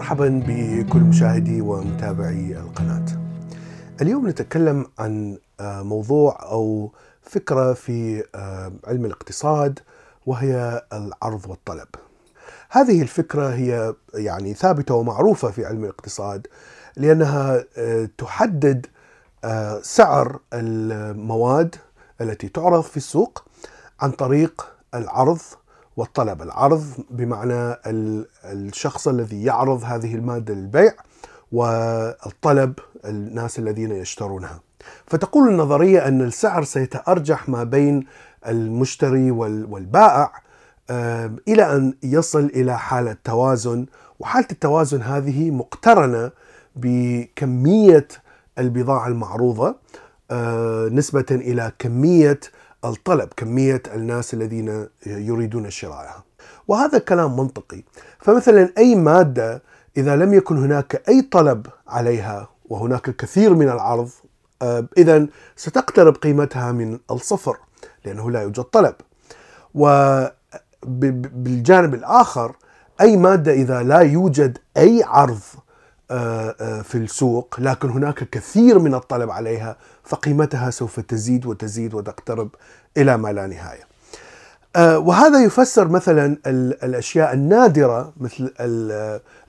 مرحبا بكل مشاهدي ومتابعي القناة. اليوم نتكلم عن آه، موضوع أو فكرة في آه، علم الاقتصاد وهي العرض والطلب. هذه الفكرة هي يعني ثابتة ومعروفة في علم الاقتصاد لأنها آه، تحدد سعر المواد التي تعرض في السوق عن طريق العرض والطلب العرض بمعنى الشخص الذي يعرض هذه المادة للبيع والطلب الناس الذين يشترونها. فتقول النظرية أن السعر سيتأرجح ما بين المشتري والبائع إلى أن يصل إلى حالة توازن وحالة التوازن هذه مقترنة بكمية البضاعة المعروضة آه، نسبة إلى كمية الطلب كمية الناس الذين يريدون شرائها. وهذا كلام منطقي. فمثلا أي مادة إذا لم يكن هناك أي طلب عليها وهناك كثير من العرض آه، إذا ستقترب قيمتها من الصفر لأنه لا يوجد طلب. وبالجانب الآخر أي مادة إذا لا يوجد أي عرض في السوق لكن هناك كثير من الطلب عليها فقيمتها سوف تزيد وتزيد وتقترب إلى ما لا نهاية. آه، وهذا يفسر مثلا الأشياء النادرة مثل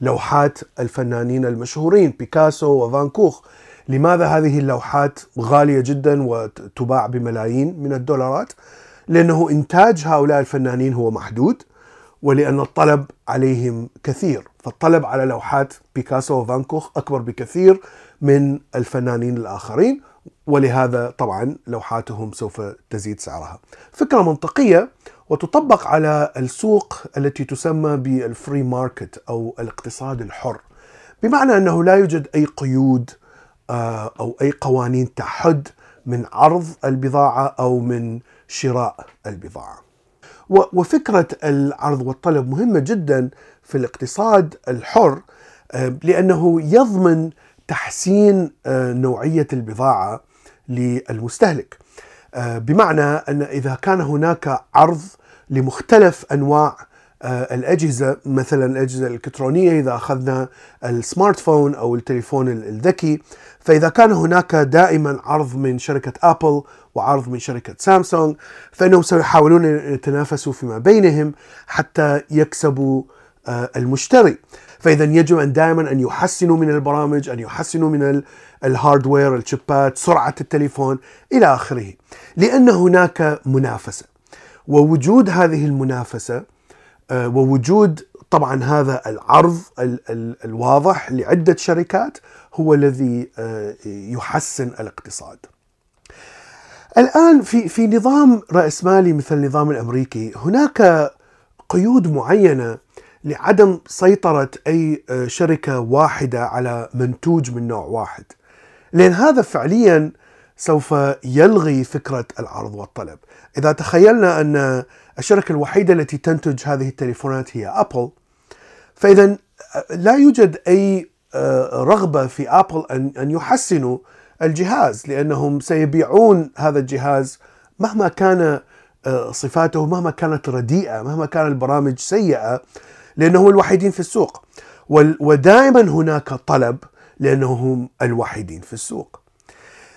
لوحات الفنانين المشهورين بيكاسو وفان كوخ. لماذا هذه اللوحات غالية جدا وتباع بملايين من الدولارات؟ لأنه إنتاج هؤلاء الفنانين هو محدود ولأن الطلب عليهم كثير. فالطلب على لوحات بيكاسو وفان كوخ أكبر بكثير من الفنانين الآخرين ولهذا طبعا لوحاتهم سوف تزيد سعرها. فكرة منطقية وتطبق على السوق التي تسمى بال free market أو الاقتصاد الحر. بمعنى أنه لا يوجد أي قيود آه، أو أي قوانين تحد من عرض البضاعة أو من شراء البضاعة. وفكرة العرض والطلب مهمة جدا في الاقتصاد الحر آه، لأنه يضمن تحسين آه، نوعية البضاعة للمستهلك. آه، بمعنى أن إذا كان هناك عرض لمختلف أنواع الأجهزة مثلا الأجهزة الإلكترونية إذا أخذنا السمارت فون أو التليفون الذكي فإذا كان هناك دائما عرض من شركة أبل وعرض من شركة سامسونج فإنهم سيحاولون أن يتنافسوا فيما بينهم حتى يكسبوا آه، المشتري. فإذا يجب أن دائما أن يحسنوا من البرامج أن يحسنوا من الهاردوير الشيبات سرعة التليفون إلى آخره لأن هناك منافسة. ووجود هذه المنافسة آه، ووجود طبعا هذا العرض الواضح لعدة شركات هو الذي آه، يحسن الاقتصاد. الآن في في نظام رأسمالي مثل النظام الأمريكي هناك قيود معينة لعدم سيطرة أي آه، شركة واحدة على منتوج من نوع واحد. لأن هذا فعليا سوف يلغي فكرة العرض والطلب. إذا تخيلنا أن الشركة الوحيدة التي تنتج هذه التليفونات هي أبل فإذا آه، لا يوجد أي آه، رغبة في أبل أن يحسنوا الجهاز لأنهم سيبيعون هذا الجهاز مهما كان آه، صفاته مهما كانت رديئة مهما كان البرامج سيئة لأنهم الوحيدين في السوق. ودائما هناك طلب لأنهم الوحيدين في السوق.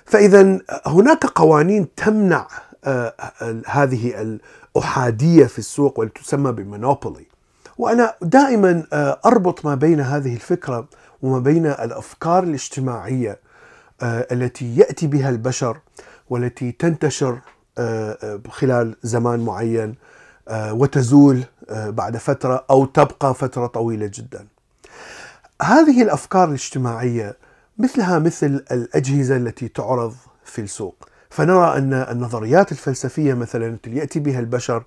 فاذا هناك قوانين تمنع آه، هذه الأحادية في السوق والتي تسمى بالمونوبولي وأنا دائما آه، أربط ما بين هذه الفكرة وما بين الأفكار الاجتماعية التي يأتي بها البشر والتي تنتشر آه، آه، خلال زمان معين وتزول بعد فترة أو تبقى فترة طويلة جدا. هذه الأفكار الاجتماعية مثلها مثل الأجهزة التي تعرض في السوق. فنرى أن النظريات الفلسفية مثلا التي يأتي بها البشر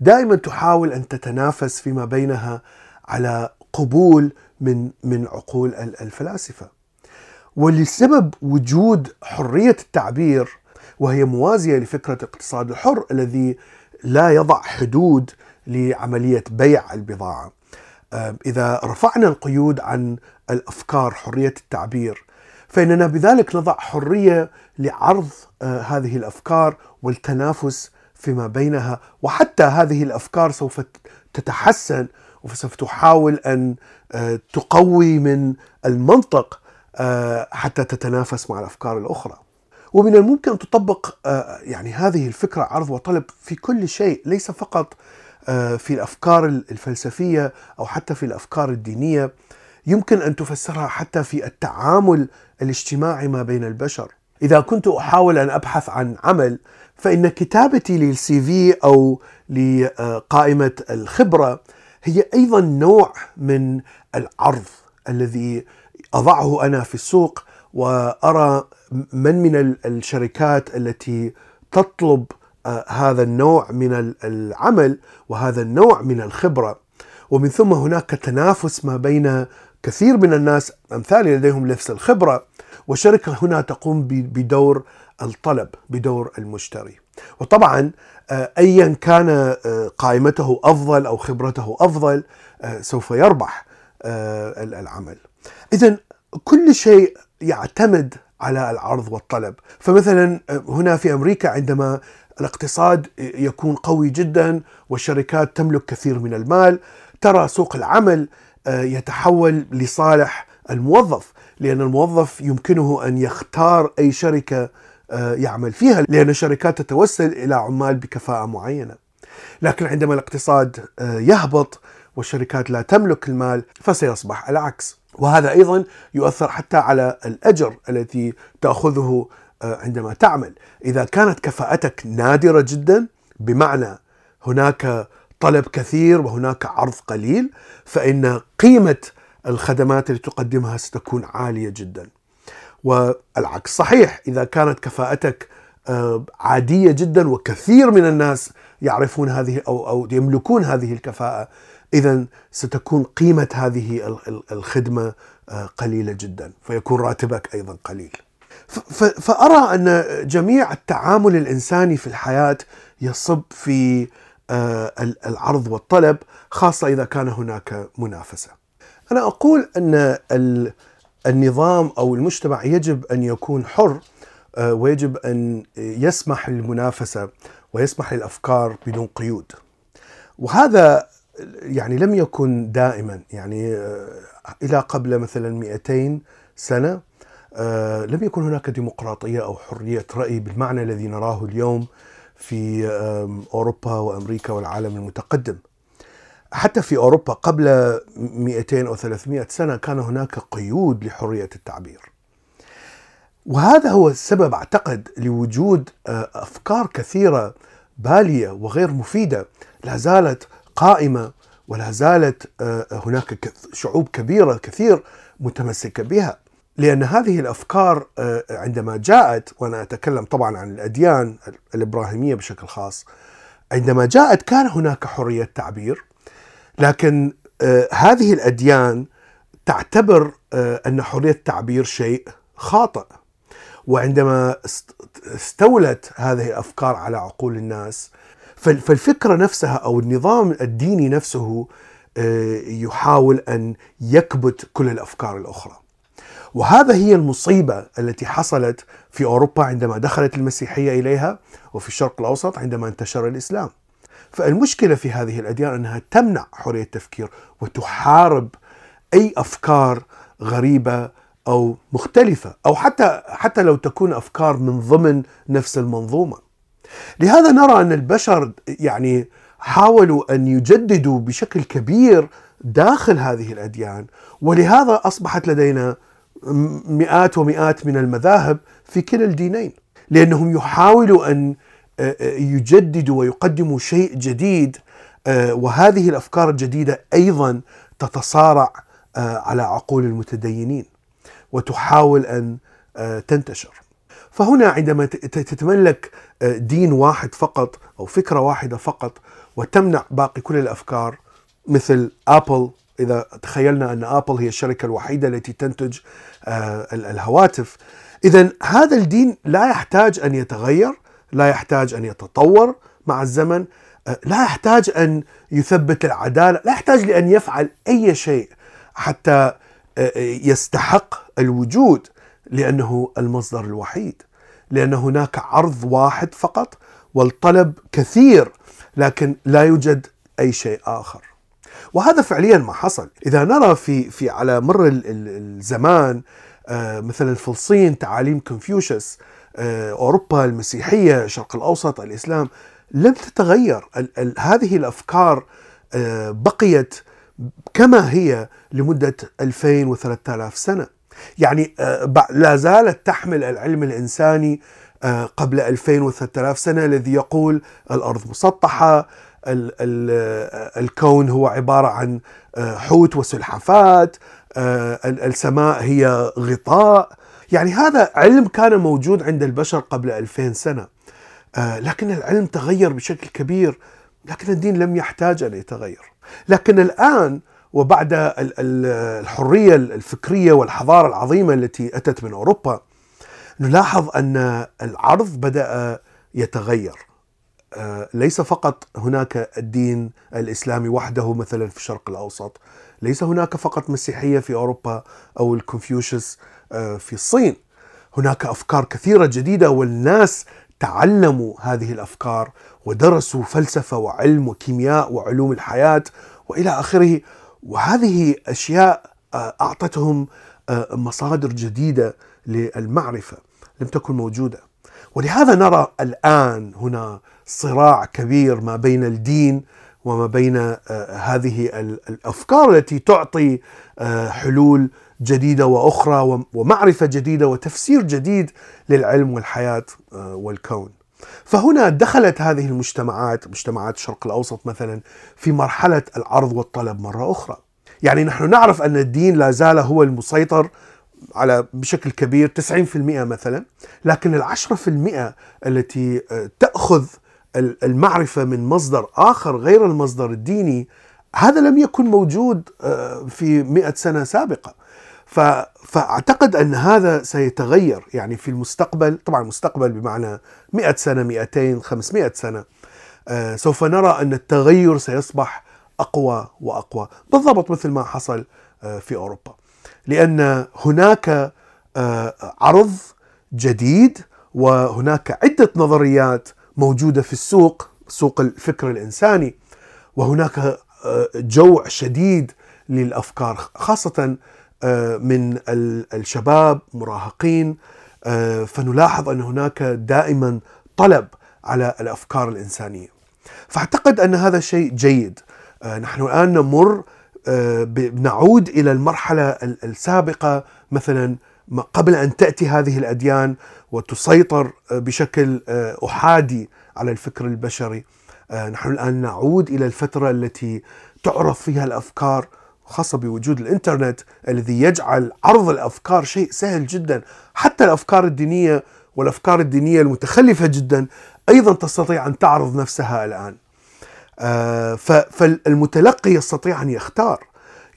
دائما تحاول أن تتنافس فيما بينها على قبول من من عقول الفلاسفة. ولسبب وجود حرية التعبير وهي موازية لفكرة الاقتصاد الحر الذي لا يضع حدود لعملية بيع البضاعة. إذا رفعنا القيود عن الأفكار حرية التعبير فإننا بذلك نضع حرية لعرض آه، هذه الأفكار والتنافس فيما بينها وحتى هذه الأفكار سوف تتحسن وسوف تحاول أن آه، تقوي من المنطق حتى تتنافس مع الأفكار الأخرى. ومن الممكن أن تطبق آه، يعني هذه الفكرة عرض وطلب في كل شيء ليس فقط في الأفكار الفلسفية أو حتى في الأفكار الدينية يمكن أن تفسرها حتى في التعامل الاجتماعي ما بين البشر. إذا كنت أحاول أن أبحث عن عمل فإن كتابتي للسي في أو لقائمة الخبرة هي أيضا نوع من العرض الذي أضعه أنا في السوق وأرى من من الشركات التي تطلب آه، هذا النوع من العمل وهذا النوع من الخبرة ومن ثم هناك تنافس ما بين كثير من الناس امثالي لديهم نفس الخبرة والشركة هنا تقوم بدور الطلب بدور المشتري وطبعا آه، ايا كان آه، قائمته أفضل أو خبرته أفضل سوف يربح العمل. اذا كل شيء يعتمد على العرض والطلب، فمثلا هنا في أمريكا عندما الاقتصاد يكون قوي جدا والشركات تملك كثير من المال، ترى سوق العمل يتحول لصالح الموظف، لأن الموظف يمكنه أن يختار أي شركة آه، يعمل فيها لأن الشركات تتوسل إلى عمال بكفاءة معينة. لكن عندما الاقتصاد آه، يهبط والشركات لا تملك المال فسيصبح العكس. وهذا أيضا يؤثر حتى على الأجر الذي تأخذه آه، عندما تعمل. إذا كانت كفاءتك نادرة جدا بمعنى هناك طلب كثير وهناك عرض قليل فإن قيمة الخدمات التي تقدمها ستكون عالية جدا. والعكس صحيح إذا كانت كفاءتك آه، عادية جدا وكثير من الناس يعرفون هذه أو أو يملكون هذه الكفاءة اذا ستكون قيمة هذه الخدمة آه، قليلة جدا فيكون راتبك أيضا قليل. فأرى أن جميع التعامل الإنساني في الحياة يصب في آه، العرض والطلب خاصة إذا كان هناك منافسة. أنا أقول أن النظام أو المجتمع يجب أن يكون حر آه، ويجب أن يسمح للمنافسة ويسمح للأفكار بدون قيود. وهذا يعني لم يكن دائما يعني آه، إلى قبل مثلا 200 سنة آه، لم يكن هناك ديمقراطية أو حرية رأي بالمعنى الذي نراه اليوم في أوروبا وأمريكا والعالم المتقدم. حتى في أوروبا قبل 200 أو 300 سنة كان هناك قيود لحرية التعبير. وهذا هو السبب أعتقد لوجود آه، أفكار كثيرة بالية وغير مفيدة لا زالت قائمة ولا زالت آه، هناك شعوب كبيرة كثير متمسكة بها. لأن هذه الأفكار آه، عندما جاءت وأنا أتكلم طبعا عن الأديان الإبراهيمية بشكل خاص عندما جاءت كان هناك حرية تعبير لكن آه هذه الأديان تعتبر أن حرية التعبير شيء خاطئ وعندما استولت هذه الأفكار على عقول الناس فالفكرة نفسها أو النظام الديني نفسه آه، يحاول أن يكبت كل الأفكار الأخرى. وهذا هي المصيبة التي حصلت في أوروبا عندما دخلت المسيحية إليها وفي الشرق الأوسط عندما انتشر الإسلام. فالمشكلة في هذه الأديان أنها تمنع حرية التفكير وتحارب أي أفكار غريبة أو مختلفة أو حتى حتى لو تكون أفكار من ضمن نفس المنظومة. لهذا نرى أن البشر يعني حاولوا أن يجددوا بشكل كبير داخل هذه الأديان ولهذا أصبحت لدينا مئات ومئات من المذاهب في كلا الدينين لأنهم يحاولوا أن يجدد ويقدم شيء جديد آه، وهذه الأفكار الجديدة أيضا تتصارع آه، على عقول المتدينين وتحاول أن آه، تنتشر. فهنا عندما تتملك دين واحد فقط أو فكرة واحدة فقط وتمنع باقي كل الأفكار مثل Apple إذا تخيلنا أن Apple هي الشركة الوحيدة التي تنتج الهواتف اذا هذا الدين لا يحتاج أن يتغير لا يحتاج أن يتطور مع الزمن آه، لا يحتاج أن يثبت العدالة لا يحتاج لأن يفعل أي شيء حتى آه، آه، يستحق الوجود. لأنه المصدر الوحيد لأن هناك عرض واحد فقط والطلب كثير لكن لا يوجد أي شيء آخر. وهذا فعليا ما حصل. إذا نرى في في على مر الزمان مثلا فلسطين تعاليم كونفوشيوس أوروبا المسيحية الشرق الأوسط الإسلام لم تتغير. هذه الأفكار بقيت كما هي لمدة 2000 و3000 سنة. يعني لا زالت تحمل العلم الإنساني قبل 2000 و3000 سنة الذي يقول الأرض مسطحة ال ال الكون هو عبارة عن حوت وسلحفات السماء هي غطاء. يعني هذا علم كان موجود عند البشر قبل 2000 سنة لكن العلم تغير بشكل كبير لكن الدين لم يحتاج أن يتغير. لكن الآن وبعد الحرية الفكرية والحضارة العظيمة التي أتت من أوروبا نلاحظ أن العرض بدأ يتغير. ليس فقط هناك الدين الإسلامي وحده مثلا في الشرق الأوسط ليس هناك فقط مسيحية في أوروبا أو الكونفوشيوس في الصين. هناك أفكار كثيرة جديدة والناس تعلموا هذه الأفكار ودرسوا فلسفة وعلم وكيمياء وعلوم الحياة وإلى آخره. وهذه أشياء أعطتهم مصادر جديدة للمعرفة لم تكن موجودة ولهذا نرى الآن هنا صراع كبير ما بين الدين وما بين هذه الأفكار التي تعطي حلول جديدة وأخرى ومعرفة جديدة وتفسير جديد للعلم والحياة والكون. فهنا دخلت هذه المجتمعات مجتمعات الشرق الأوسط مثلا في مرحلة العرض والطلب مرة أخرى. يعني نحن نعرف أن الدين لا زال هو المسيطر على بشكل كبير 90% مثلا لكن العشرة في المئة التي تأخذ المعرفة من مصدر آخر غير المصدر الديني هذا لم يكن موجود في مئة سنة سابقة فأعتقد أن هذا سيتغير يعني في المستقبل طبعا المستقبل بمعنى 100 سنة 200 500 سنة سوف نرى أن التغير سيصبح أقوى وأقوى بالضبط مثل ما حصل في أوروبا لأن هناك عرض جديد وهناك عدة نظريات موجودة في السوق سوق الفكر الإنساني وهناك جوع شديد للأفكار خاصة من الشباب مراهقين فنلاحظ أن هناك دائما طلب على الأفكار الإنسانية. فأعتقد أن هذا شيء جيد. نحن الآن نمر نعود إلى المرحلة السابقة مثلا قبل أن تأتي هذه الأديان وتسيطر بشكل أحادي على الفكر البشري. نحن الآن نعود إلى الفترة التي تعرض فيها الأفكار خاصة بوجود الإنترنت الذي يجعل عرض الأفكار شيء سهل جدا. حتى الأفكار الدينية والأفكار الدينية المتخلفة جدا أيضا تستطيع أن تعرض نفسها الآن. فالمتلقي يستطيع أن يختار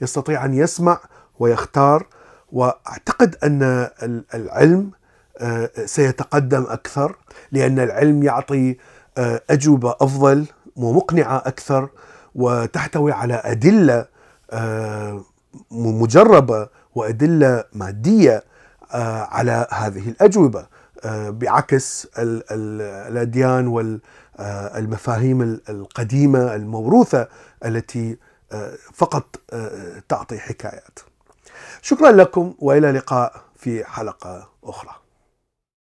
يستطيع أن يسمع ويختار وأعتقد أن العلم سيتقدم أكثر لأن العلم يعطي أجوبة أفضل ومقنعة أكثر وتحتوي على أدلة مجربة وأدلة مادية على هذه الأجوبة بعكس الأديان والمفاهيم القديمة الموروثة التي فقط تعطي حكايات. شكرا لكم وإلى لقاء في حلقة أخرى.